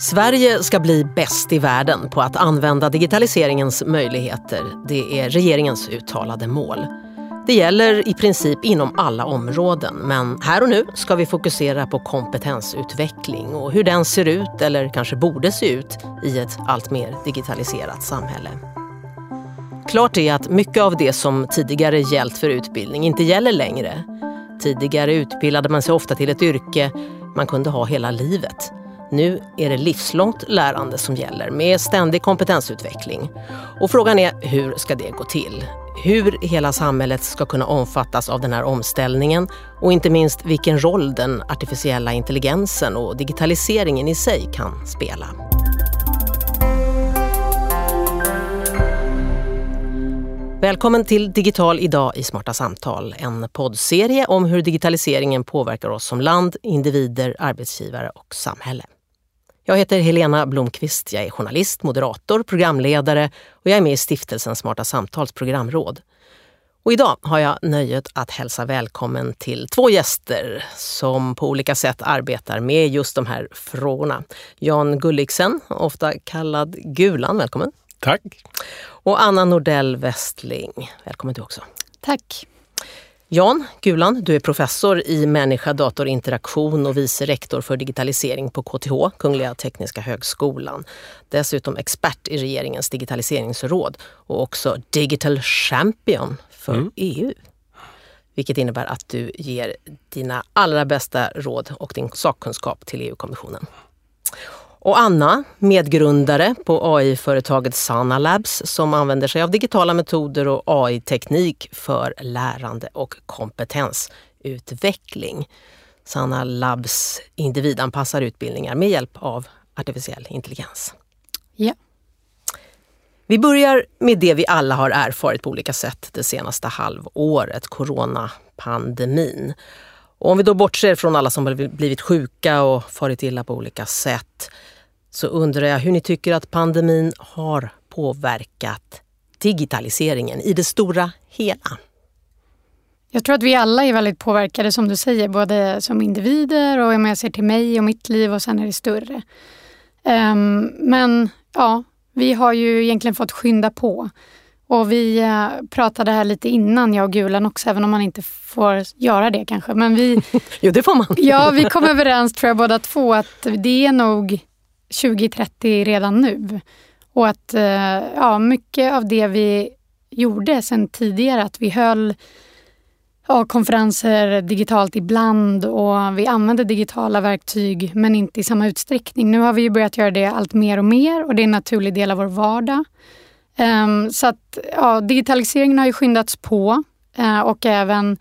Sverige ska bli bäst i världen på att använda digitaliseringens möjligheter. Det är regeringens uttalade mål. Det gäller i princip inom alla områden men här och nu ska vi fokusera på kompetensutveckling och hur den ser ut eller kanske borde se ut i ett allt mer digitaliserat samhälle. Klart är att mycket av det som tidigare gällt för utbildning inte gäller längre. Tidigare utbildade man sig ofta till ett yrke man kunde ha hela livet. Nu är det livslångt lärande som gäller med ständig kompetensutveckling. Och frågan är hur ska det gå till? Hur hela samhället ska kunna omfattas av den här omställningen och inte minst vilken roll den artificiella intelligensen och digitaliseringen i sig kan spela. Välkommen till Digital idag i Smarta samtal. En poddserie om hur digitaliseringen påverkar oss som land, individer, arbetsgivare och samhälle. Jag heter Helena Blomqvist. Jag är journalist, moderator, programledare och jag är med i stiftelsen Smarta Samtals programråd. Och idag har jag nöjet att hälsa välkommen till två gäster som på olika sätt arbetar med just de här frågorna. Jan Gulliksen, ofta kallad Gulan, välkommen. Tack. Och Anna Nordell Westling, välkommen du också. Tack. Jan Gulan, du är professor i människa-dator-interaktion och vice rektor för digitalisering på KTH, Kungliga Tekniska Högskolan. Dessutom expert i regeringens digitaliseringsråd och också digital champion för mm. EU. Vilket innebär att du ger dina allra bästa råd och din sakkunskap till EU-kommissionen. Och Anna, medgrundare på AI-företaget Sana Labs som använder sig av digitala metoder och AI-teknik för lärande och kompetensutveckling. Sana Labs individanpassar utbildningar med hjälp av artificiell intelligens. Ja. Vi börjar med det vi alla har erfarit på olika sätt det senaste halvåret, coronapandemin. Och om vi då bortser från alla som blivit sjuka och farit illa på olika sätt så undrar jag hur ni tycker att pandemin har påverkat digitaliseringen i det stora hela. Jag tror att vi alla är väldigt påverkade som du säger, både som individer och om jag ser till mig och mitt liv och sen är det större. Um, men ja, vi har ju egentligen fått skynda på. Och vi uh, pratade här lite innan, jag och Gulan också, även om man inte får göra det kanske. Men vi, jo, det får man. ja, vi kom överens tror jag båda två att det är nog 2030 redan nu. Och att uh, ja, mycket av det vi gjorde sen tidigare, att vi höll ja, konferenser digitalt ibland och vi använde digitala verktyg men inte i samma utsträckning. Nu har vi börjat göra det allt mer och mer och det är en naturlig del av vår vardag. Um, så att ja, digitaliseringen har ju skyndats på uh, och även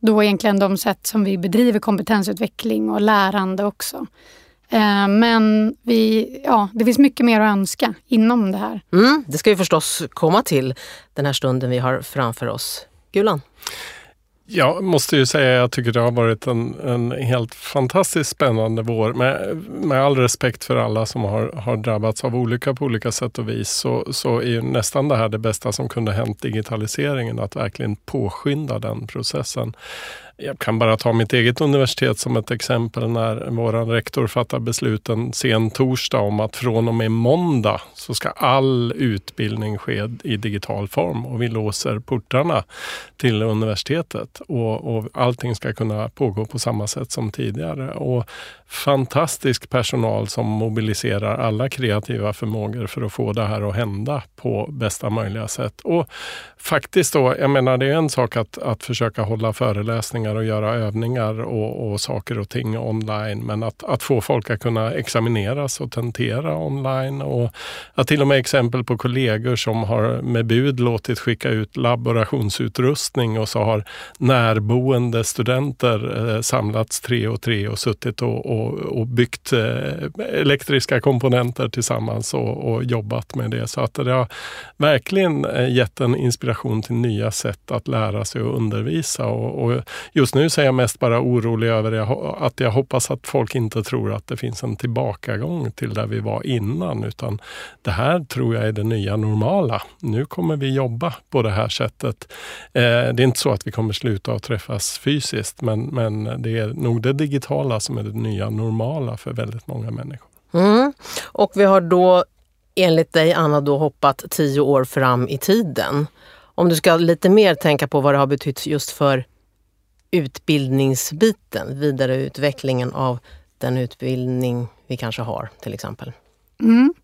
då egentligen de sätt som vi bedriver kompetensutveckling och lärande också. Ehm, men vi, ja, det finns mycket mer att önska inom det här. Mm, det ska vi förstås komma till den här stunden vi har framför oss. Gulan? Jag måste ju säga att jag tycker det har varit en, en helt fantastiskt spännande vår. Med, med all respekt för alla som har, har drabbats av olycka på olika sätt och vis så, så är ju nästan det här det bästa som kunde hänt digitaliseringen. Att verkligen påskynda den processen. Jag kan bara ta mitt eget universitet som ett exempel när vår rektor fattar besluten sen torsdag om att från och med måndag så ska all utbildning ske i digital form och vi låser portarna till universitetet och, och allting ska kunna pågå på samma sätt som tidigare. Och fantastisk personal som mobiliserar alla kreativa förmågor för att få det här att hända på bästa möjliga sätt. Och faktiskt då, jag menar det är en sak att, att försöka hålla föreläsningar och göra övningar och, och saker och ting online. Men att, att få folk att kunna examineras och tentera online. Och att till och med exempel på kollegor som har med bud låtit skicka ut laborationsutrustning och så har närboende studenter eh, samlats tre och tre och suttit och, och, och byggt eh, elektriska komponenter tillsammans och, och, jobbat med det. Så att det har verkligen eh, gett en inspiration till nya sätt att lära sig och undervisa. Och, och just nu så är jag mest bara orolig över att jag hoppas att folk inte tror att det finns en tillbakagång till där vi var innan. Utan det här tror jag är det nya normala. Nu kommer vi jobba på det här sättet. Eh, det är inte så att vi kommer sluta att träffas fysiskt, men, men det är nog det digitala som är det nya normala för väldigt många människor. Mm. Och vi har då enligt dig Anna då hoppat tio år fram i tiden. Om du ska lite mer tänka på vad det har betytt just för utbildningsbiten, vidareutvecklingen av den utbildning vi kanske har till exempel. Mm.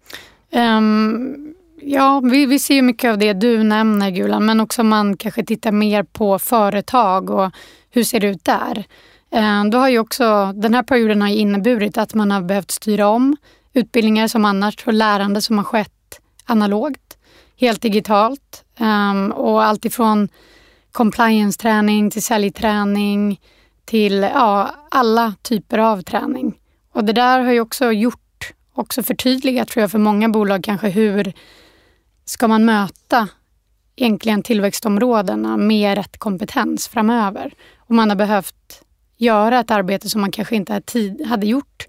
Um, ja, vi, vi ser mycket av det du nämner Gulan, men också man kanske tittar mer på företag och hur ser det ut där. Eh, då har ju också, den här perioden har inneburit att man har behövt styra om utbildningar som annars och lärande som har skett analogt, helt digitalt. Ehm, och allt ifrån compliance-träning till säljträning till ja, alla typer av träning. Och det där har ju också gjort, också förtydligat tror jag för många bolag kanske hur ska man möta egentligen tillväxtområdena med rätt kompetens framöver. Och man har behövt göra ett arbete som man kanske inte hade gjort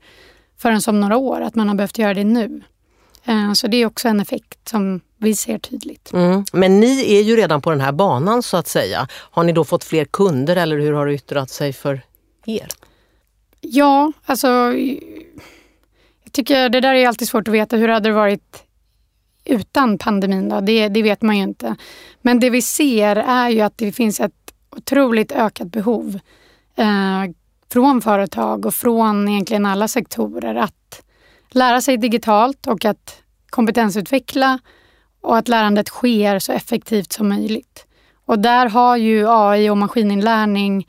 förrän om några år, att man har behövt göra det nu. Eh, så det är också en effekt som vi ser tydligt. Mm. Men ni är ju redan på den här banan så att säga. Har ni då fått fler kunder eller hur har det yttrat sig för er? Ja, alltså jag tycker det där är alltid svårt att veta. Hur hade det varit utan pandemin? Då? Det, det vet man ju inte. Men det vi ser är ju att det finns ett otroligt ökat behov eh, från företag och från egentligen alla sektorer att lära sig digitalt och att kompetensutveckla och att lärandet sker så effektivt som möjligt. Och där har ju AI och maskininlärning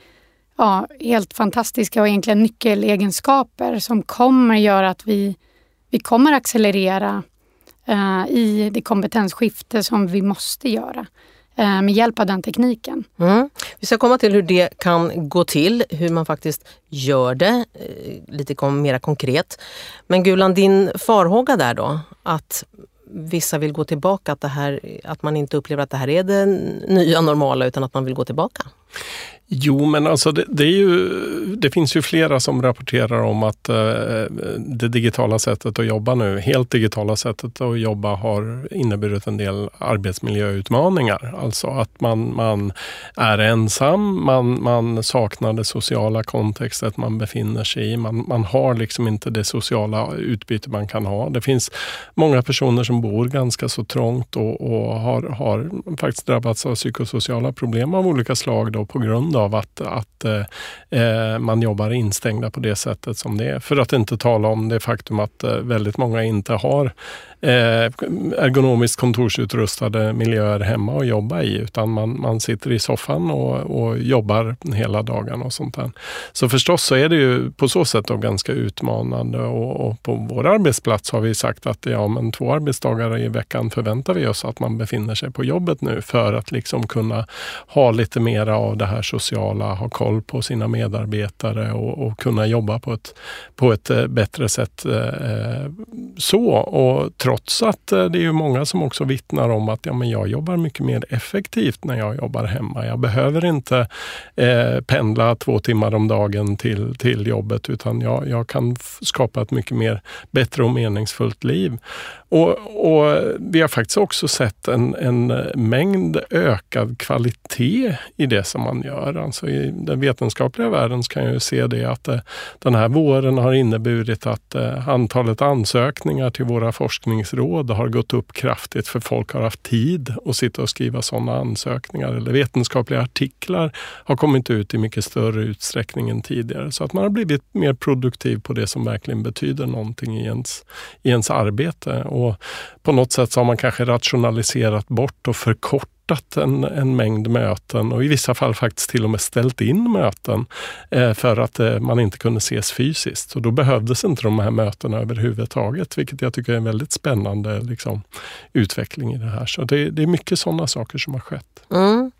ja, helt fantastiska och egentligen nyckelegenskaper som kommer göra att vi, vi kommer accelerera eh, i det kompetensskifte som vi måste göra. Eh, med hjälp av den tekniken. Mm. Vi ska komma till hur det kan gå till, hur man faktiskt gör det, eh, lite mer konkret. Men Gulan, din farhåga där då, att vissa vill gå tillbaka, att, det här, att man inte upplever att det här är det nya normala utan att man vill gå tillbaka? Jo, men alltså det, det, ju, det, finns ju flera som rapporterar om att eh, det digitala sättet att jobba nu, helt digitala sättet att jobba har inneburit en del arbetsmiljöutmaningar. Alltså att man, man är ensam, man, man saknar det sociala kontextet man befinner sig i. Man, man har liksom inte det sociala utbyte man kan ha. Det finns många personer som bor ganska så trångt och, och har, har faktiskt drabbats av psykosociala problem av olika slag då, på grund av att, att eh, eh, man jobbar instängda på det sättet som det är. För att inte tala om det faktum att eh, väldigt många inte har eh, ergonomiskt kontorsutrustade miljöer hemma att jobba i utan man, man sitter i soffan och, och jobbar hela dagen och sånt där. Så förstås så är det ju på så sätt då ganska utmanande och, och på vår arbetsplats har vi sagt att ja, men två arbetsdagar i veckan förväntar vi oss att man befinner sig på jobbet nu för att liksom kunna ha lite mera av det här sociala, ha koll på sina medarbetare och, och kunna jobba på ett, på ett eh, bättre sätt eh, eh, så. Och trots att det är ju många som också vittnar om att ja, men jag jobbar mycket mer effektivt när jag jobbar hemma. Jag behöver inte eh, pendla två timmar om dagen till, till jobbet utan jag, jag kan skapa ett mycket mer bättre och meningsfullt liv. Och, och, Vi har faktiskt också sett en, en mängd ökad kvalitet i det som man gör. Alltså I den vetenskapliga världen kan jag se det att eh, den här våren har inneburit att eh, antalet ansökningar till våra forskningsråd har gått upp kraftigt för folk har haft tid att sitta och skriva sådana ansökningar. Eller vetenskapliga artiklar har kommit ut i mycket större utsträckning än tidigare. Så att man har blivit mer produktiv på det som verkligen betyder någonting i ens, i ens arbete. Och på något sätt så har man kanske rationaliserat bort och förkortat en, en mängd möten och i vissa fall faktiskt till och med ställt in möten eh, för att eh, man inte kunde ses fysiskt. Och då behövdes inte de här mötena överhuvudtaget, vilket jag tycker är en väldigt spännande liksom, utveckling i det här. Så det, det är mycket sådana saker som har skett. Mm.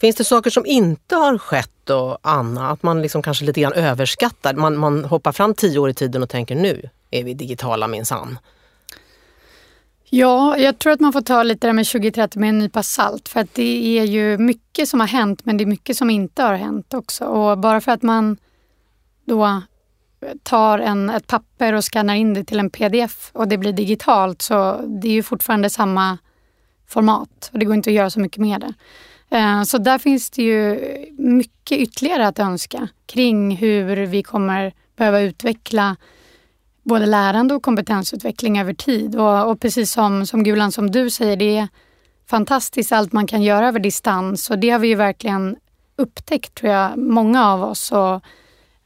Finns det saker som inte har skett då, Anna? Att man liksom kanske lite grann överskattar? Man, man hoppar fram tio år i tiden och tänker nu är vi digitala minsann. Ja, jag tror att man får ta lite det med 2030 med en nypa salt. För att det är ju mycket som har hänt men det är mycket som inte har hänt också. Och bara för att man då tar en, ett papper och skannar in det till en pdf och det blir digitalt så det är ju fortfarande samma format och det går inte att göra så mycket med det. Eh, så där finns det ju mycket ytterligare att önska kring hur vi kommer behöva utveckla både lärande och kompetensutveckling över tid. Och, och, precis som, som Gulan, som du säger, det är fantastiskt allt man kan göra över distans och det har vi ju verkligen upptäckt, tror jag, många av oss och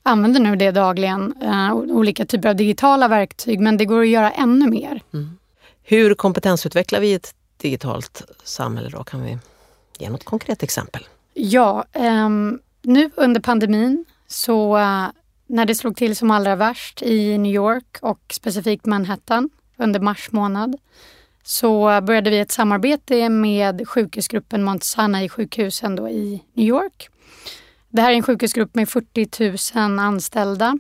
använder nu det dagligen. Uh, olika typer av digitala verktyg, men det går att göra ännu mer. Mm. Hur kompetensutvecklar vi ett digitalt samhälle då? Kan vi ge något konkret exempel? Ja, um, nu under pandemin så uh, när det slog till som allra värst i New York och specifikt Manhattan under mars månad så började vi ett samarbete med sjukhusgruppen Mount Sinai sjukhusen då i New York. Det här är en sjukhusgrupp med 40 000 anställda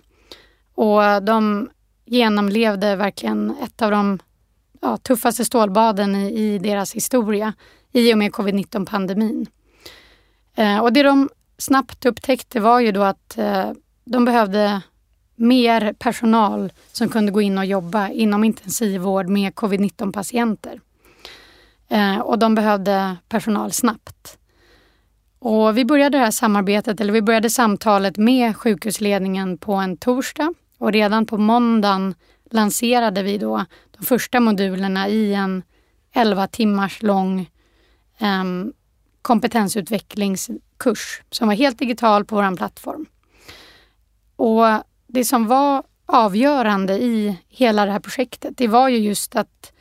och de genomlevde verkligen ett av de ja, tuffaste stålbaden i, i, deras historia i och med covid-19 pandemin. Eh, och det de snabbt upptäckte var ju då att eh, de behövde mer personal som kunde gå in och jobba inom intensivvård med covid-19 patienter. Eh, och de behövde personal snabbt. Och vi började det här samarbetet, eller vi började samtalet med sjukhusledningen på en torsdag och redan på måndagen lanserade vi då de första modulerna i en 11 timmars lång eh, kompetensutvecklingskurs som var helt digital på vår plattform. Och det som var avgörande i hela det här projektet, det var ju just att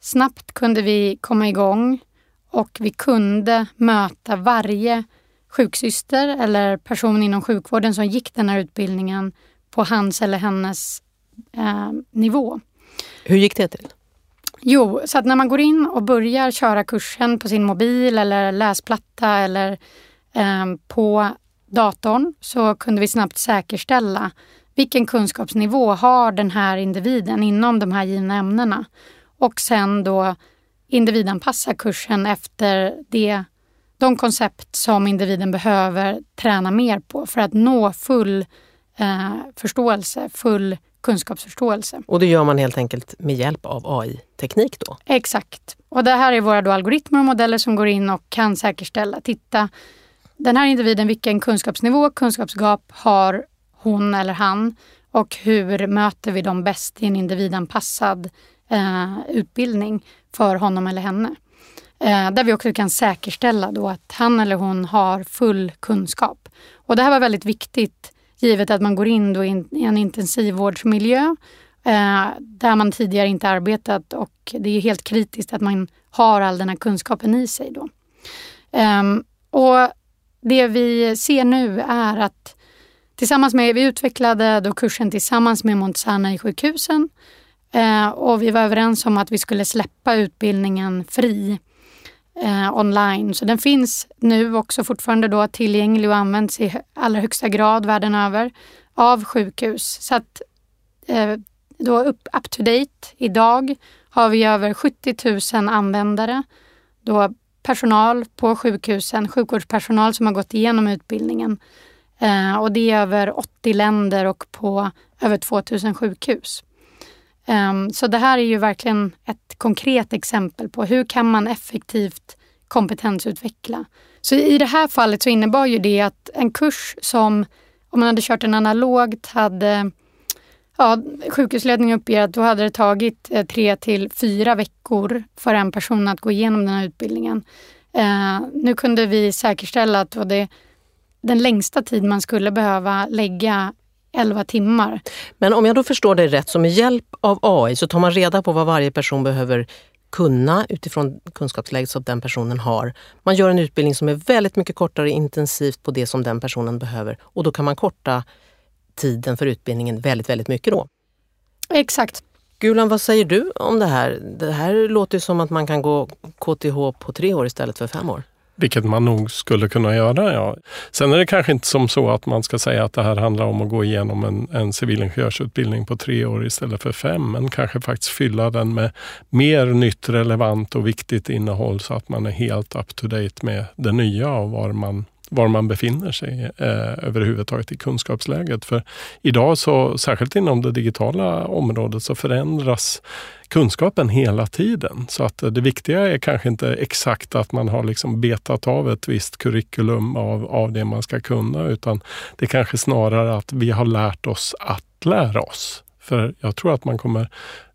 snabbt kunde vi komma igång och vi kunde möta varje sjuksyster eller person inom sjukvården som gick den här utbildningen på hans eller hennes eh, nivå. Hur gick det till? Jo, så att när man går in och börjar köra kursen på sin mobil eller läsplatta eller eh, på datorn så kunde vi snabbt säkerställa vilken kunskapsnivå har den här individen inom de här givna ämnena. Och sen då individanpassa kursen efter det, de koncept som individen behöver träna mer på för att nå full eh, förståelse, full kunskapsförståelse. Och det gör man helt enkelt med hjälp av AI-teknik då? Exakt. Och det här är våra algoritmer och modeller som går in och kan säkerställa, titta den här individen, vilken kunskapsnivå, kunskapsgap har hon eller han och hur möter vi dem bäst i en individanpassad eh, utbildning för honom eller henne. Eh, där vi också kan säkerställa då att han eller hon har full kunskap. Och det här var väldigt viktigt givet att man går in då in, i en intensivvårdsmiljö eh, där man tidigare inte arbetat och det är helt kritiskt att man har all den här kunskapen i sig. Då. Eh, och det vi ser nu är att tillsammans med, vi utvecklade då kursen tillsammans med Montsana i sjukhusen eh, och vi var överens om att vi skulle släppa utbildningen fri eh, online. Så den finns nu också fortfarande då tillgänglig och används i allra högsta grad världen över av sjukhus. Så att eh, då up, up to date idag har vi över 70 000 användare. Då personal på sjukhusen, sjukvårdspersonal som har gått igenom utbildningen. Eh, och det är över 80 länder och på över 2000 sjukhus. Eh, så det här är ju verkligen ett konkret exempel på hur kan man effektivt kompetensutveckla. Så i det här fallet så innebar ju det att en kurs som om man hade kört den analogt hade Ja, sjukhusledningen uppger att då hade det tagit eh, tre till fyra veckor för en person att gå igenom den här utbildningen. Eh, nu kunde vi säkerställa att det var den längsta tid man skulle behöva lägga 11 timmar. Men om jag då förstår dig rätt, så med hjälp av AI så tar man reda på vad varje person behöver kunna utifrån kunskapsläget som den personen har. Man gör en utbildning som är väldigt mycket kortare intensivt på det som den personen behöver och då kan man korta tiden för utbildningen väldigt, väldigt mycket då. Exakt. Gulan, vad säger du om det här? Det här låter som att man kan gå KTH på tre år istället för fem år. Vilket man nog skulle kunna göra, ja. Sen är det kanske inte som så att man ska säga att det här handlar om att gå igenom en, en civilingenjörsutbildning på tre år istället för fem, men kanske faktiskt fylla den med mer nytt, relevant och viktigt innehåll så att man är helt up to date med det nya och var man var man befinner sig eh, överhuvudtaget i kunskapsläget. För idag, så, särskilt inom det digitala området, så förändras kunskapen hela tiden. Så att det viktiga är kanske inte exakt att man har liksom betat av ett visst curriculum av, av det man ska kunna, utan det kanske snarare att vi har lärt oss att lära oss För jag tror att man kommer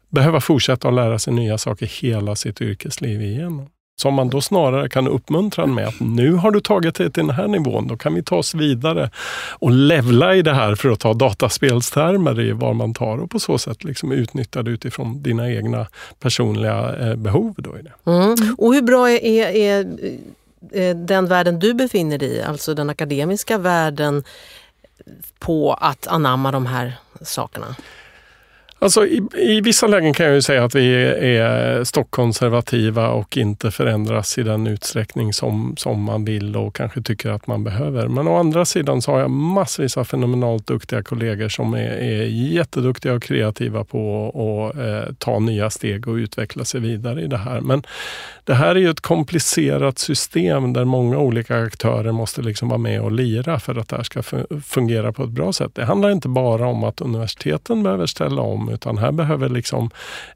behöva fortsätta att lära sig nya saker hela sitt yrkesliv igenom. Som man då snarare kan uppmuntra med att nu har du tagit dig till den här nivån, då kan vi ta oss vidare och levla i det här för att ta dataspelstermer i vad man tar och på så sätt liksom utnyttja det utifrån dina egna personliga eh, behov. Då i det. Mm. Och hur bra är, är, är eh, den världen du befinner dig i, alltså den akademiska världen, på att anamma de här sakerna? Alltså, i, I vissa lägen kan jag ju säga att vi är stockkonservativa och inte förändras i den utsträckning som, som man vill och kanske tycker att man behöver. Men å andra sidan så har jag massvis av fenomenalt duktiga kollegor som är, är jätteduktiga och kreativa på att eh, ta nya steg och utveckla sig vidare i det här. Men det här är ju ett komplicerat system där många olika aktörer måste liksom vara med och lira för att det här ska fungera på ett bra sätt. Det handlar inte bara om att universiteten behöver ställa om utan här behöver liksom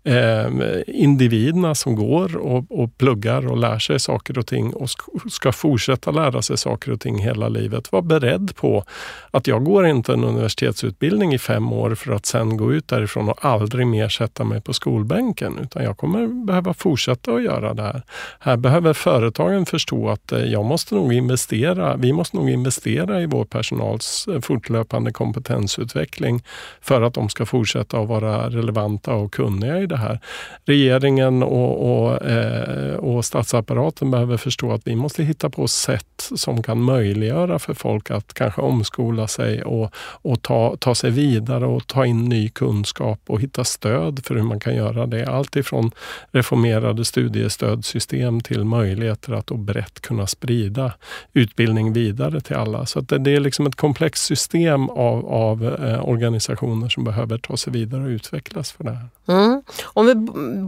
eh, individerna som går och, och pluggar och lär sig saker och ting och ska fortsätta lära sig saker och ting hela livet vara beredd på att jag går inte en universitetsutbildning i fem år för att sen gå ut därifrån och aldrig mer sätta mig på skolbänken utan jag kommer behöva fortsätta att göra det här. Här behöver företagen förstå att eh, jag måste nog investera, vi måste nog investera i vår personals eh, fortlöpande kompetensutveckling för att de ska fortsätta att vara relevanta och kunniga i det här. Regeringen och, och, eh, och statsapparaten behöver förstå att vi måste hitta på sätt som kan möjliggöra för folk att kanske omskola sig och, och ta, ta sig vidare och ta in ny kunskap och hitta stöd för hur man kan göra det. Allt ifrån reformerade studiestödsystem till möjligheter att brett kunna sprida utbildning vidare till alla. Så det, det, är liksom ett komplext system av, av eh, organisationer som behöver ta sig vidare och utvecklas för det här. Mm. Om vi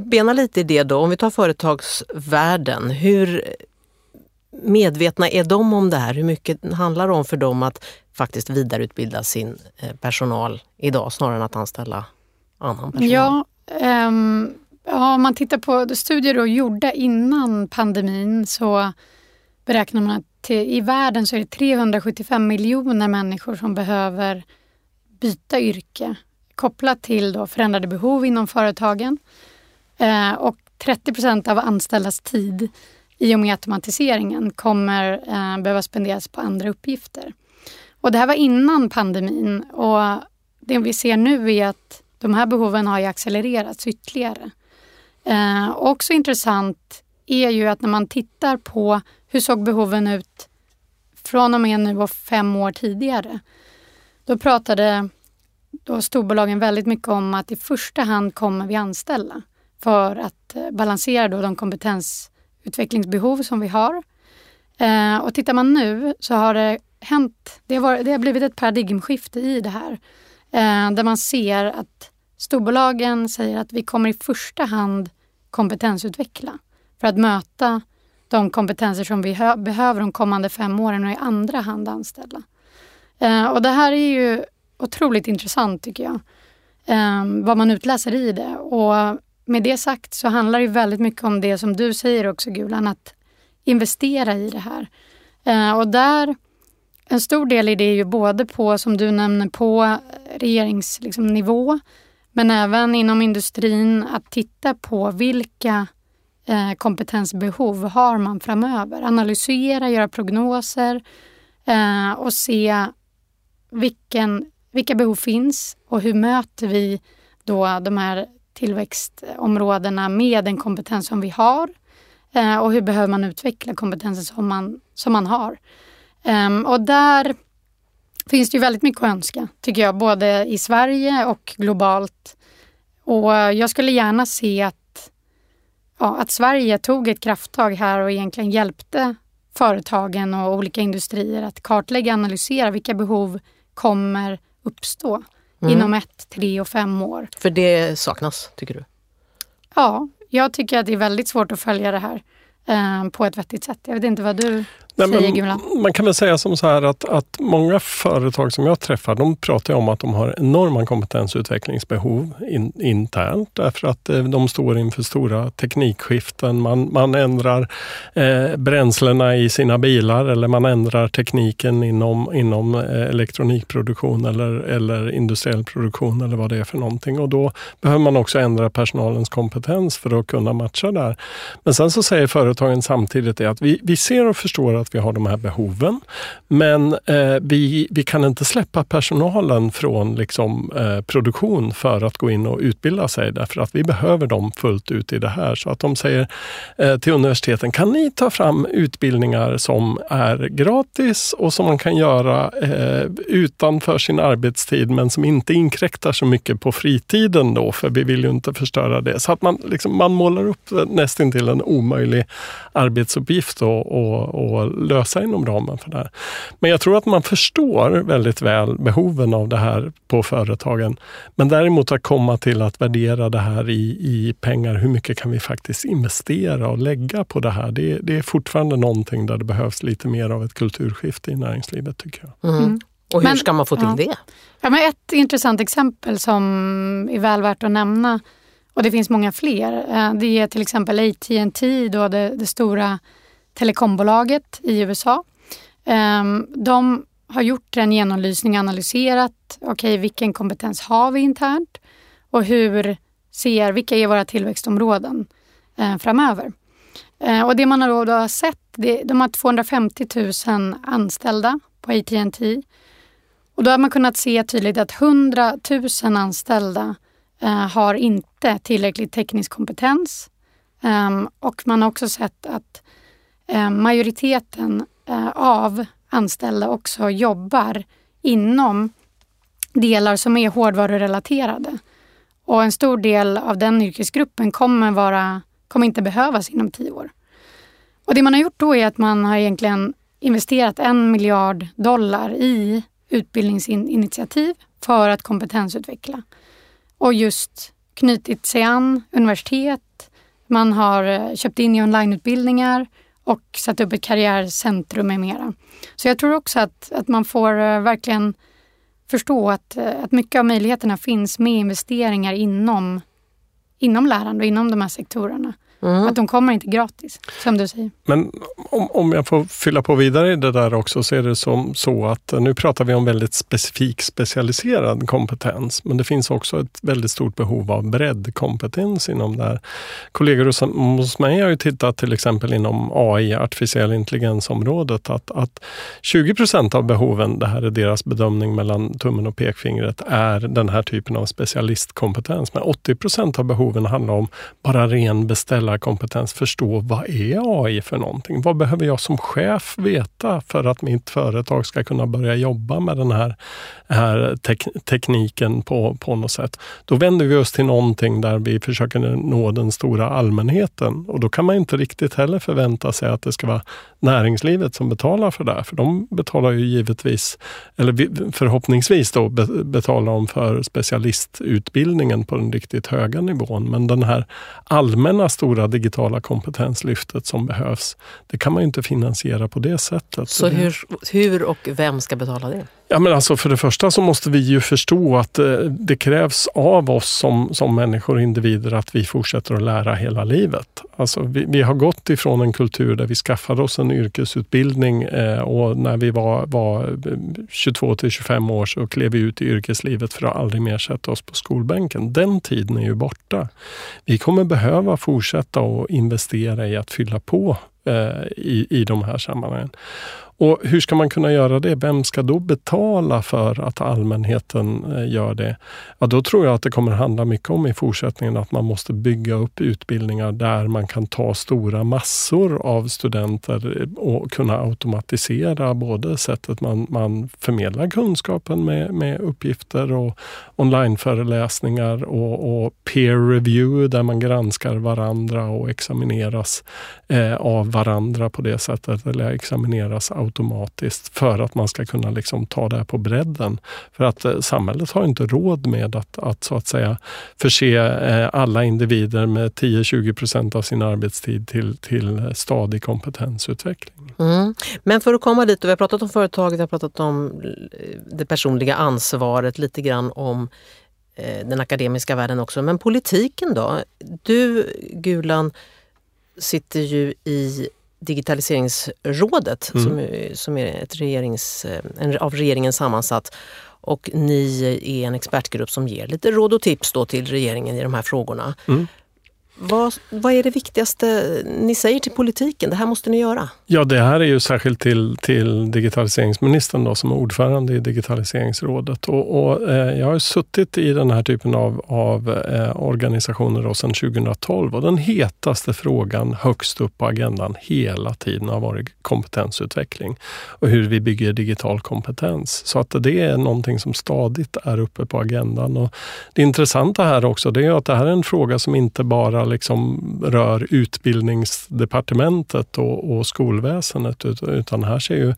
benar lite i det då, om vi tar företagsvärlden. Hur medvetna är de om det här? Hur mycket handlar det om för dem att faktiskt vidareutbilda sin eh, personal idag snarare än att anställa annan personal? Ja, um Ja, om man tittar på studier då gjorda innan pandemin så beräknar man att i världen så är det 375 miljoner människor som behöver byta yrke kopplat till då förändrade behov inom företagen. Eh, och 30 procent av anställdas tid i och med automatiseringen kommer eh, behöva spenderas på andra uppgifter. Och det här var innan pandemin och det vi ser nu är att de här behoven har accelererats ytterligare. Eh, också intressant är ju att när man tittar på hur såg behoven ut från och med nu och fem år tidigare. Då pratade då storbolagen väldigt mycket om att i första hand kommer vi anställa för att eh, balansera då de kompetensutvecklingsbehov som vi har. Eh, och tittar man nu så har det hänt, det har, varit, det har blivit ett paradigmskifte i det här. Eh, där man ser att Storbolagen säger att vi kommer i första hand kompetensutveckla för att möta de kompetenser som vi behöver de kommande fem åren och i andra hand anställa. Eh, och det här är ju otroligt intressant tycker jag. Um, vad man utläser i det. Och med det sagt så handlar det väldigt mycket om det som du säger också Gulan, att investera i det här. Uh, och där, en stor del i det är ju både på, som du nämner, på regeringsnivå, liksom, men även inom industrin att titta på vilka eh, kompetensbehov har man framöver. Analysera, göra prognoser eh, och se vilken, vilka behov finns och hur möter vi då de här tillväxtområdena med den kompetens som vi har eh, och hur behöver man utveckla kompetensen som man, som man har. Ehm, och där finns det ju väldigt mycket att önska, tycker jag, både i Sverige och globalt. Och jag skulle gärna se att, ja, att Sverige tog ett krafttag här och egentligen hjälpte företagen och olika industrier att kartlägga och analysera vilka behov kommer uppstå mm. inom ett, tre och fem år. För det saknas, tycker du? Ja, jag tycker att det är väldigt svårt att följa det här eh, på ett vettigt sätt. Jag vet inte vad du... Nej, säger Man kan väl säga som så här att, att många företag som jag träffar, de pratar om att de har enorma kompetensutvecklingsbehov in, internt därför att eh, de står inför stora teknikskiften. Man, man ändrar eh, bränslena i sina bilar eller man ändrar tekniken inom, inom eh, elektronikproduktion eller, eller industriell produktion eller vad det är för någonting. Och då behöver man också ändra personalens kompetens för att kunna matcha där. Men sen så säger företagen samtidigt att vi, vi ser och förstår att vi har de här behoven. Men eh, vi, vi kan inte släppa personalen från liksom, eh, produktion för att gå in och utbilda sig därför att vi behöver dem fullt ut i det här. Så att de säger eh, till universiteten, kan ni ta fram utbildningar som är gratis och som man kan göra eh, utanför sin arbetstid men som inte inkräktar så mycket på fritiden då, för vi vill ju inte förstöra det. Så att man, liksom, man målar upp nästintill en omöjlig arbetsuppgift och, och, och lösa inom ramen för det här. Men jag tror att man förstår väldigt väl behoven av det här på företagen. Men däremot att komma till att värdera det här i, i pengar, hur mycket kan vi faktiskt investera och lägga på det här? Det, det är fortfarande någonting där det behövs lite mer av ett kulturskifte i näringslivet tycker jag. Mm. mm. Och hur men, ska man få till ja. det? Ja, men ett intressant exempel som är väl värt att nämna och det finns många fler. Eh, det är till exempel AT&T, då det, det stora telekombolaget i USA. Ehm, de har gjort en genomlysning och analyserat okay, vilken kompetens har vi internt och hur ser, vilka är våra tillväxtområden eh, framöver. Eh, och det man har då sett, de har 250 000 anställda på AT&T och då har man kunnat se tydligt att 100 000 anställda eh, har inte tillräcklig teknisk kompetens. Ehm, och man har också sett att Eh, majoriteten eh, av anställda också jobbar inom delar som är hårdvarurelaterade. Och en stor del av den yrkesgruppen kommer, vara, kommer inte behövas inom tio år. Och det man har gjort då är att man har egentligen investerat en miljard dollar i utbildningsinitiativ för att kompetensutveckla. Och just knutit sig an universitet, man har eh, köpt in i onlineutbildningar och satt upp ett karriärcentrum med mera. Så jag tror också att, att man får eh, verkligen förstå att, eh, att mycket av möjligheterna finns med investeringar inom, inom lärande och inom de här sektorerna. Mm. Att de kommer inte gratis, som du säger. Men om, om jag får fylla på vidare i det där också, så är det som så att nu pratar vi om väldigt specifik specialiserad kompetens, men det finns också ett väldigt stort behov av breddkompetens inom det här. Kollegor hos mig har ju tittat till exempel inom AI, artificiell intelligensområdet, att, att 20 procent av behoven, det här är deras bedömning mellan tummen och pekfingret, är den här typen av specialistkompetens. Men 80 procent av behoven handlar om bara ren beställare kompetens förstå vad är AI för någonting? Vad behöver jag som chef veta för att mitt företag ska kunna börja jobba med den här, här tek tekniken på, på något sätt? Då vänder vi oss till någonting där vi försöker nå den stora allmänheten och då kan man inte riktigt heller förvänta sig att det ska vara näringslivet som betalar för det. För de betalar ju givetvis, eller förhoppningsvis då betalar de för specialistutbildningen på den riktigt höga nivån. Men den här allmänna stora stora digitala kompetenslyftet som behövs. Det kan man inte finansiera på det sättet. Så hur, hur och vem ska betala det? Ja, men alltså för det första så måste vi ju förstå att eh, det krävs av oss som, som människor och individer att vi fortsätter att lära hela livet. Alltså vi, vi har gått ifrån en kultur där vi skaffade oss en yrkesutbildning eh, och när vi var, var eh, 22 till 25 år så klev vi ut i yrkeslivet för att aldrig mer sätta oss på skolbänken. Den tiden är ju borta. Vi kommer behöva fortsätta att investera i att fylla på i, i de här sammanhangen. Och hur ska man kunna göra det? Vem ska då betala för att allmänheten eh, gör det? Ja, då tror jag att det kommer handla mycket om i fortsättningen att man måste bygga upp utbildningar där man kan ta stora massor av studenter eh, och kunna automatisera både sättet man, man förmedlar kunskapen med, med uppgifter och onlineföreläsningar och, och peer review där man granskar varandra och examineras eh, av varandra på det sättet eller examineras automatiskt för att man ska kunna liksom ta det här på bredden. För att eh, samhället har inte råd med att, att så att säga förse eh, alla individer med 10-20 procent av sin arbetstid till, till eh, stadig kompetensutveckling. Mm. Men för att komma dit, och vi har pratat om företaget, vi har pratat om eh, det personliga ansvaret, lite grann om eh, den akademiska världen också. Men politiken då? Du Gulan sitter ju i Digitaliseringsrådet mm. som, som är ett regerings, en, av regeringen sammansatt och ni är en expertgrupp som ger lite råd och tips då till regeringen i de här frågorna. Mm. Vad, vad är det viktigaste ni säger till politiken? Det här måste ni göra. Ja, det här är ju särskilt till, till digitaliseringsministern då, som är ordförande i digitaliseringsrådet. Och, och eh, jag har suttit i den här typen av, av eh, organisationer då, sedan 2012 och den hetaste frågan högst upp på agendan hela tiden har varit kompetensutveckling och hur vi bygger digital kompetens. Så att det är någonting som stadigt är uppe på agendan. Och det intressanta här också det är att det här är en fråga som inte bara liksom rör utbildningsdepartementet och, och skolväsendet utan här ser ju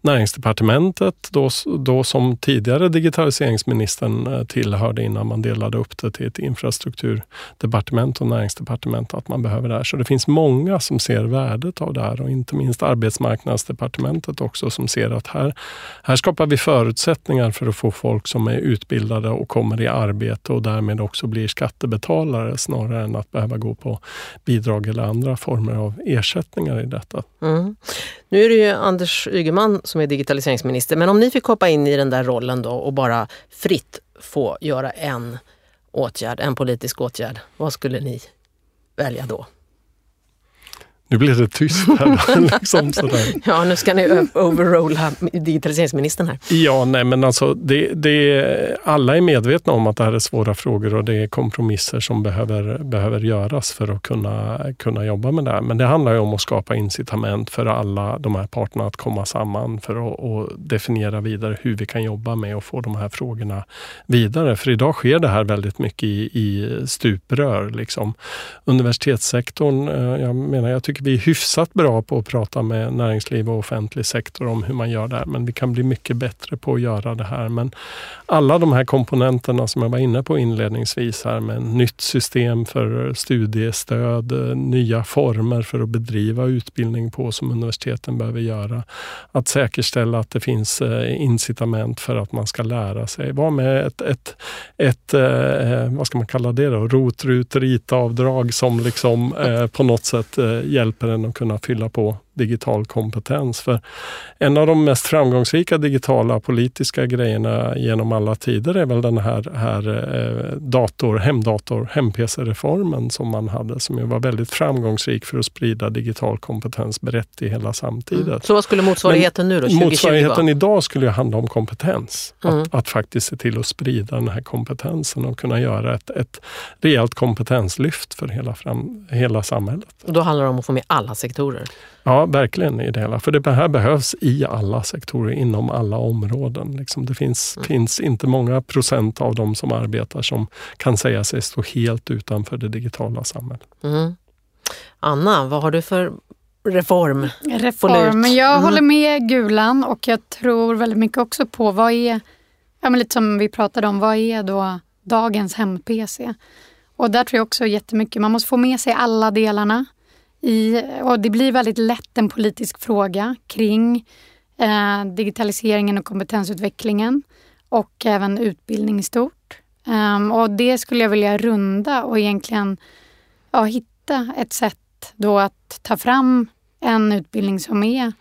näringsdepartementet då, då som tidigare digitaliseringsministern eh, tillhörde innan man delade upp det till ett infrastrukturdepartement och näringsdepartement att man behöver det här. Så det finns många som ser värdet av det här och inte minst arbetsmarknadsdepartementet också som ser att här, här skapar vi förutsättningar för att få folk som är utbildade och kommer i arbete och därmed också blir skattebetalare snarare än att behöva gå på bidrag eller andra former av ersättningar i detta. Mm. Nu är det ju Anders Ygeman som är digitaliseringsminister, men om ni fick hoppa in i den där rollen då och bara fritt få göra en åtgärd, en politisk åtgärd, vad skulle ni välja då? Nu blir det tyst här. liksom. Ja, nu ska ni overrolla digitaliseringsministern här. Ja, nej men alltså det, det, alla är medvetna om att det här är svåra frågor och det är kompromisser som behöver, behöver göras för att kunna, kunna jobba med det här. Men det handlar ju om att skapa incitament för alla de här parterna att komma samman för att och definiera vidare hur vi kan jobba med att få de här frågorna vidare. För idag sker det här väldigt mycket i, i stuprör. Liksom. Universitetssektorn, eh, jag menar, jag tycker tycker vi är hyfsat bra på att prata med näringsliv och offentlig sektor om hur man gör det här. Men vi kan bli mycket bättre på att göra det här. Men alla de här komponenterna som jag var inne på inledningsvis här med nytt system för studiestöd, nya former för att bedriva utbildning på som universiteten behöver göra. Att säkerställa att det finns eh, incitament för att man ska lära sig. Var med ett, ett, ett eh, vad ska man kalla det då, rot, rut, ritavdrag som liksom eh, på något sätt hjälper hjälper en att kunna fylla på digital kompetens. För en av de mest framgångsrika digitala politiska grejerna genom alla tider är väl den här, här eh, dator, hemdator, hem-PC-reformen som man hade som ju var väldigt framgångsrik för att sprida digital kompetens brett i hela samtiden. Mm. Så vad skulle motsvarigheten Men nu då? 2020 motsvarigheten va? idag skulle ju handla om kompetens. Mm. Att, att, faktiskt se till att sprida den här kompetensen och kunna göra ett, ett rejält kompetenslyft för hela, fram, hela samhället. Och då handlar det om att få med alla sektorer? Ja, verkligen i det hela. För det här behövs i alla sektorer, inom alla områden. Liksom det finns, mm. finns inte många procent av de som arbetar som kan säga sig stå helt utanför det digitala samhället. Mm. Anna, vad har du för reform? Reform. Jag mm. håller med Gulan och jag tror väldigt mycket också på vad är, ja, men lite som vi pratade om, vad är då dagens hem-PC? Och där tror jag också jättemycket, man måste få med sig alla delarna. I, och det blir väldigt lätt en politisk fråga kring eh, digitaliseringen och kompetensutvecklingen och även utbildning i stort. Um, och det skulle jag vilja runda och egentligen ja, hitta ett sätt då att ta fram en utbildning som är,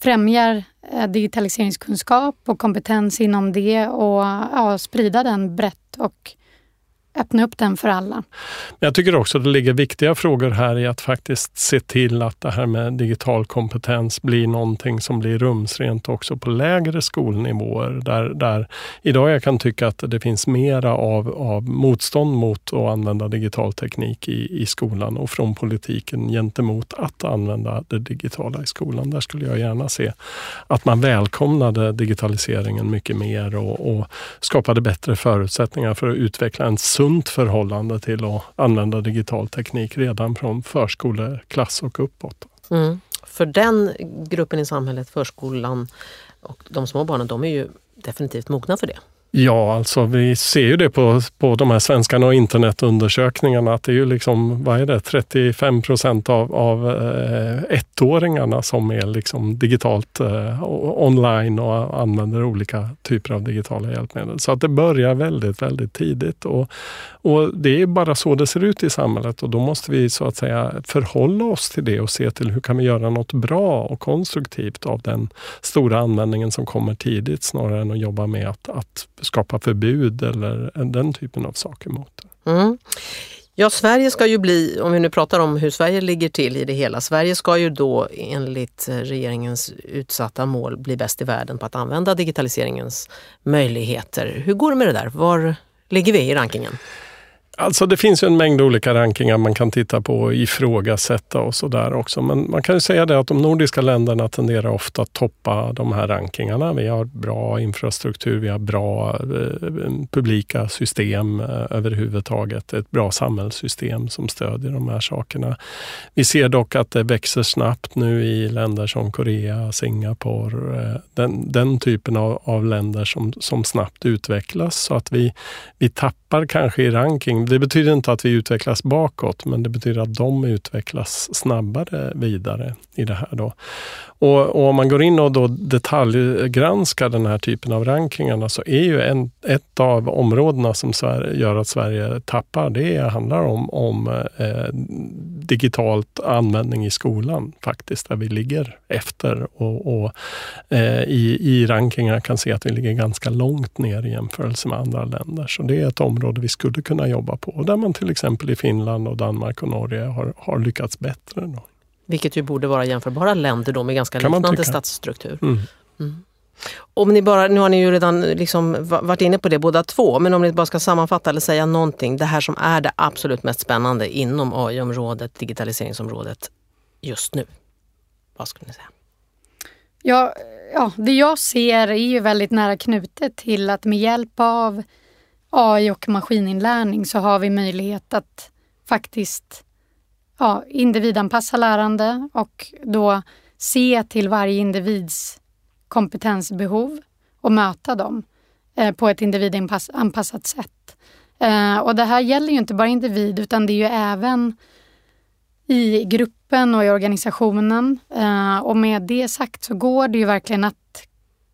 främjar eh, digitaliseringskunskap och kompetens inom det och ja, sprida den brett och öppna upp den för alla. Jag tycker också det ligger viktiga frågor här i att faktiskt se till att det här med digital kompetens blir någonting som blir rumsrent också på lägre skolnivåer. Där, där idag jag kan tycka att det finns mera av, av motstånd mot att använda digital teknik i, i skolan och från politiken gentemot att använda det digitala i skolan. Där skulle jag gärna se att man välkomnade digitaliseringen mycket mer och, och skapade bättre förutsättningar för att utveckla en sunt förhållande till att använda digital teknik redan från förskoleklass och uppåt. Mm. För den gruppen i samhället, förskolan och de små barnen, de är ju definitivt mogna för det. Ja, alltså vi ser ju det på, på de här svenskarna och internetundersökningarna att det är ju liksom, vad är det, 35 procent av, av eh, ettåringarna som är liksom digitalt eh, online och använder olika typer av digitala hjälpmedel. Så att det börjar väldigt, väldigt tidigt och, och det är bara så det ser ut i samhället och då måste vi så att säga förhålla oss till det och se till hur kan vi göra något bra och konstruktivt av den stora användningen som kommer tidigt snarare än att jobba med att, att skapa förbud eller den typen av saker mot det. Mm. Ja, Sverige ska ju bli, om vi nu pratar om hur Sverige ligger till i det hela, Sverige ska ju då enligt eh, regeringens utsatta mål bli bäst i världen på att använda digitaliseringens möjligheter. Hur går det med det där? Var ligger vi i rankingen? Alltså det finns ju en mängd olika rankingar man kan titta på och ifrågasätta och sådär också. Men man kan ju säga det att de nordiska länderna tenderar ofta att toppa de här rankingarna. Vi har bra infrastruktur, vi har bra eh, publika system eh, överhuvudtaget. Ett bra samhällssystem som stödjer de här sakerna. Vi ser dock att det växer snabbt nu i länder som Korea, Singapore, eh, den, den typen av, av länder som, som snabbt utvecklas. Så att vi, vi tappar kanske i ranking det betyder inte att vi utvecklas bakåt, men det betyder att de utvecklas snabbare vidare i det här. Då. Och, och, om man går in och då detaljgranskar den här typen av rankingarna så är ju en, ett av områdena som Sverige, gör att Sverige tappar, det handlar om, om eh, digitalt användning i skolan faktiskt, där vi ligger efter och, och eh, i, i rankingar kan se att vi ligger ganska långt ner i jämförelse med andra länder. Så det är ett område vi skulle kunna jobba på, där man till exempel i Finland och Danmark och Norge har, har lyckats bättre. Då. Vilket ju borde vara jämförbara länder då med ganska kan liknande statsstruktur. Mm. Mm. Om ni bara, nu har ni ju redan liksom varit inne på det båda två, men om ni bara ska sammanfatta eller säga någonting, det här som är det absolut mest spännande inom AI-området, digitaliseringsområdet just nu. Vad skulle ni säga? Ja, ja, det jag ser är ju väldigt nära knutet till att med hjälp av AI och maskininlärning så har vi möjlighet att faktiskt ja, individanpassa lärande och då se till varje individs kompetensbehov och möta dem eh, på ett individanpassat sätt. Eh, och det här gäller ju inte bara individ utan det är ju även i gruppen och i organisationen. Eh, och med det sagt så går det ju verkligen att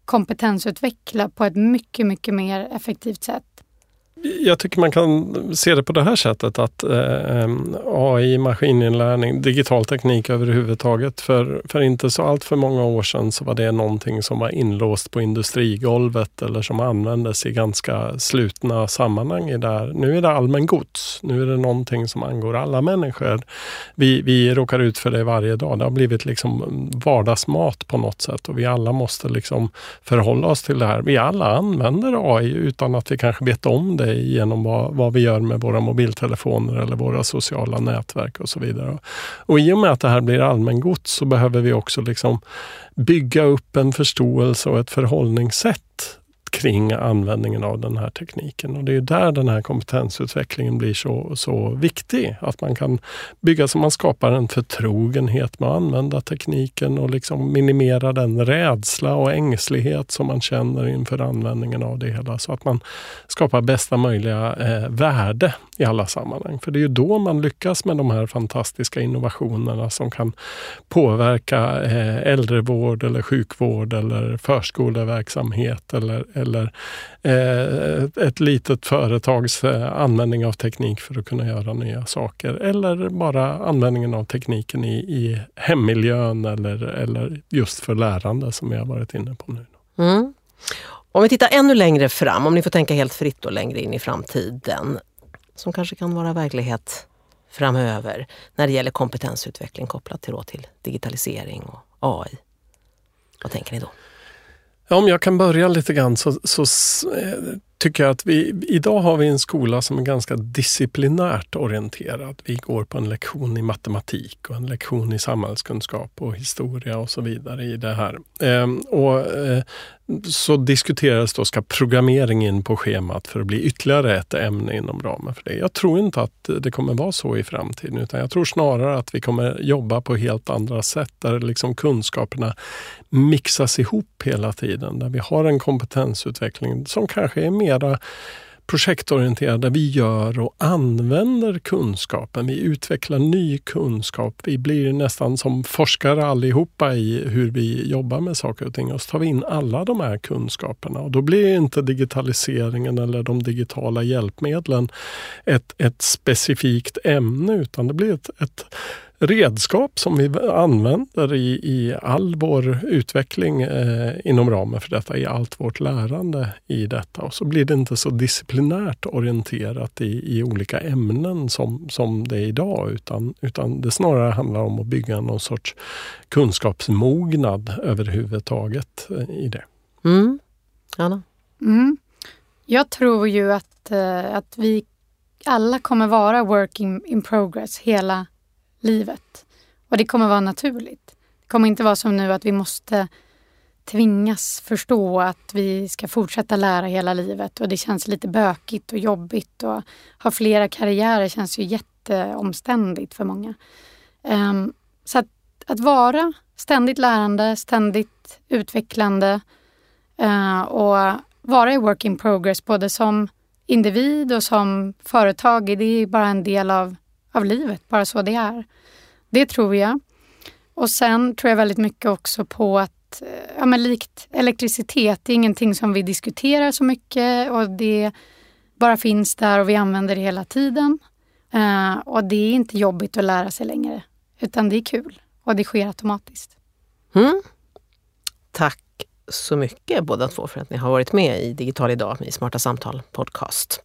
kompetensutveckla på ett mycket, mycket mer effektivt sätt jag tycker man kan se det på det här sättet att eh, AI, maskininlärning, digital teknik överhuvudtaget. För, för inte så allt för många år sedan så var det någonting som var inlåst på industrigolvet eller som användes i ganska slutna sammanhang. I där. Nu är det allmän gods. Nu är det någonting som angår alla människor. Vi, vi råkar ut för det varje dag. Det har blivit liksom vardagsmat på något sätt och vi alla måste liksom förhålla oss till det här. Vi alla använder AI utan att vi kanske vet om det genom vad, vad vi gör med våra mobiltelefoner eller våra sociala nätverk och så vidare. Och i och med att det här blir allmängods så behöver vi också liksom bygga upp en förståelse och ett förhållningssätt kring användningen av den här tekniken. Och Det är där den här kompetensutvecklingen blir så, så viktig. Att man kan bygga så man skapar en förtrogenhet med att använda tekniken och liksom minimera den rädsla och ängslighet som man känner inför användningen av det hela. Så att man skapar bästa möjliga eh, värde i alla sammanhang. För det är ju då man lyckas med de här fantastiska innovationerna som kan påverka eh, äldrevård eller sjukvård eller förskoleverksamhet eller, eller eh, ett litet företags eh, användning av teknik för att kunna göra nya saker. Eller bara användningen av tekniken i, i hemmiljön eller, eller just för lärande som vi har varit inne på nu. Mm. Om vi tittar ännu längre fram, om ni får tänka helt fritt och längre in i framtiden som kanske kan vara verklighet framöver när det gäller kompetensutveckling kopplat till, till digitalisering och AI. Vad tänker ni då? Ja, om jag kan börja lite grann så, så eh, tycker jag att vi, idag har vi en skola som är ganska disciplinärt orienterad. Vi går på en lektion i matematik och en lektion i samhällskunskap och historia och så vidare i det här. Ehm, och, eh, så diskuteras då, ska programmering in på schemat för att bli ytterligare ett ämne inom ramen för det? Jag tror inte att det kommer vara så i framtiden utan jag tror snarare att vi kommer jobba på helt andra sätt där liksom kunskaperna mixas ihop hela tiden. Där vi har en kompetensutveckling som kanske är mer mera projektorienterade. Vi gör och använder kunskapen. Vi utvecklar ny kunskap. Vi blir nästan som forskare allihopa i hur vi jobbar med saker och ting. Och så tar vi in alla de här kunskaperna. Och då blir inte digitaliseringen eller de digitala hjälpmedlen ett, ett specifikt ämne utan det blir ett, ett redskap som vi använder i, i all vår utveckling eh, inom ramen för detta, i allt vårt lärande i detta. Och så blir det inte så disciplinärt orienterat i, i olika ämnen som, som det är idag, utan, utan det snarare handlar om att bygga någon sorts kunskapsmognad överhuvudtaget eh, i det. Mm. Anna? Mm. Jag tror ju att, eh, att vi alla kommer vara working in progress hela livet. Och det kommer vara naturligt. Det kommer inte vara som nu att vi måste tvingas förstå att vi ska fortsätta lära hela livet och det känns lite bökigt och jobbigt och ha flera karriärer känns ju jätteomständigt för många. Um, så att, att, vara ständigt lärande, ständigt utvecklande uh, och vara i work in progress både som individ och som företag, det är bara en del av av livet, bara så det är. Det tror jag. Och sen tror jag väldigt mycket också på att, eh, ja men likt elektricitet, det är ingenting som vi diskuterar så mycket och det bara finns där och vi använder det hela tiden. Uh, och det är inte jobbigt att lära sig längre, utan det är kul och det sker automatiskt. Mm. Tack så mycket båda två för att ni har varit med i Digital idag i Smarta Samtal podcast.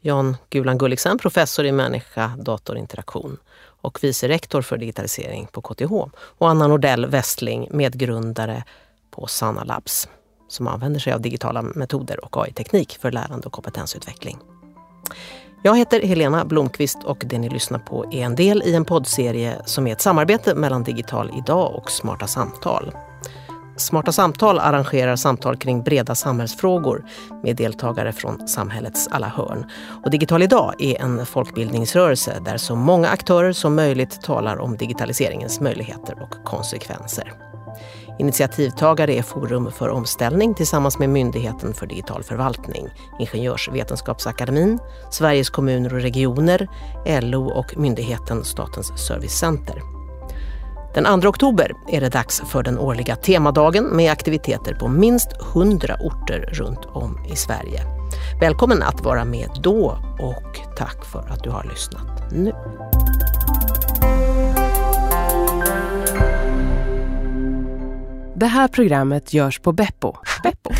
Jan Gulan Gulliksen, professor i människa datorinteraktion och vice rektor för digitalisering på KTH. Och Anna Nordell Westling, medgrundare på Sanna Labs som använder sig av digitala metoder och AI-teknik för lärande och kompetensutveckling. Jag heter Helena Blomqvist och det ni lyssnar på är en del i en poddserie som är ett samarbete mellan Digital Idag och Smarta Samtal. Smarta samtal arrangerar samtal kring breda samhällsfrågor med deltagare från samhällets alla hörn. Och Digital idag är en folkbildningsrörelse där så många aktörer som möjligt talar om digitaliseringens möjligheter och konsekvenser. Initiativtagare är Forum för omställning tillsammans med Myndigheten för digital förvaltning, Ingenjörsvetenskapsakademin, Sveriges kommuner och regioner, LO och myndigheten Statens servicecenter. Den 2 oktober är det dags för den årliga temadagen med aktiviteter på minst 100 orter runt om i Sverige. Välkommen att vara med då och tack för att du har lyssnat nu. Det här programmet görs på Beppo. Beppo.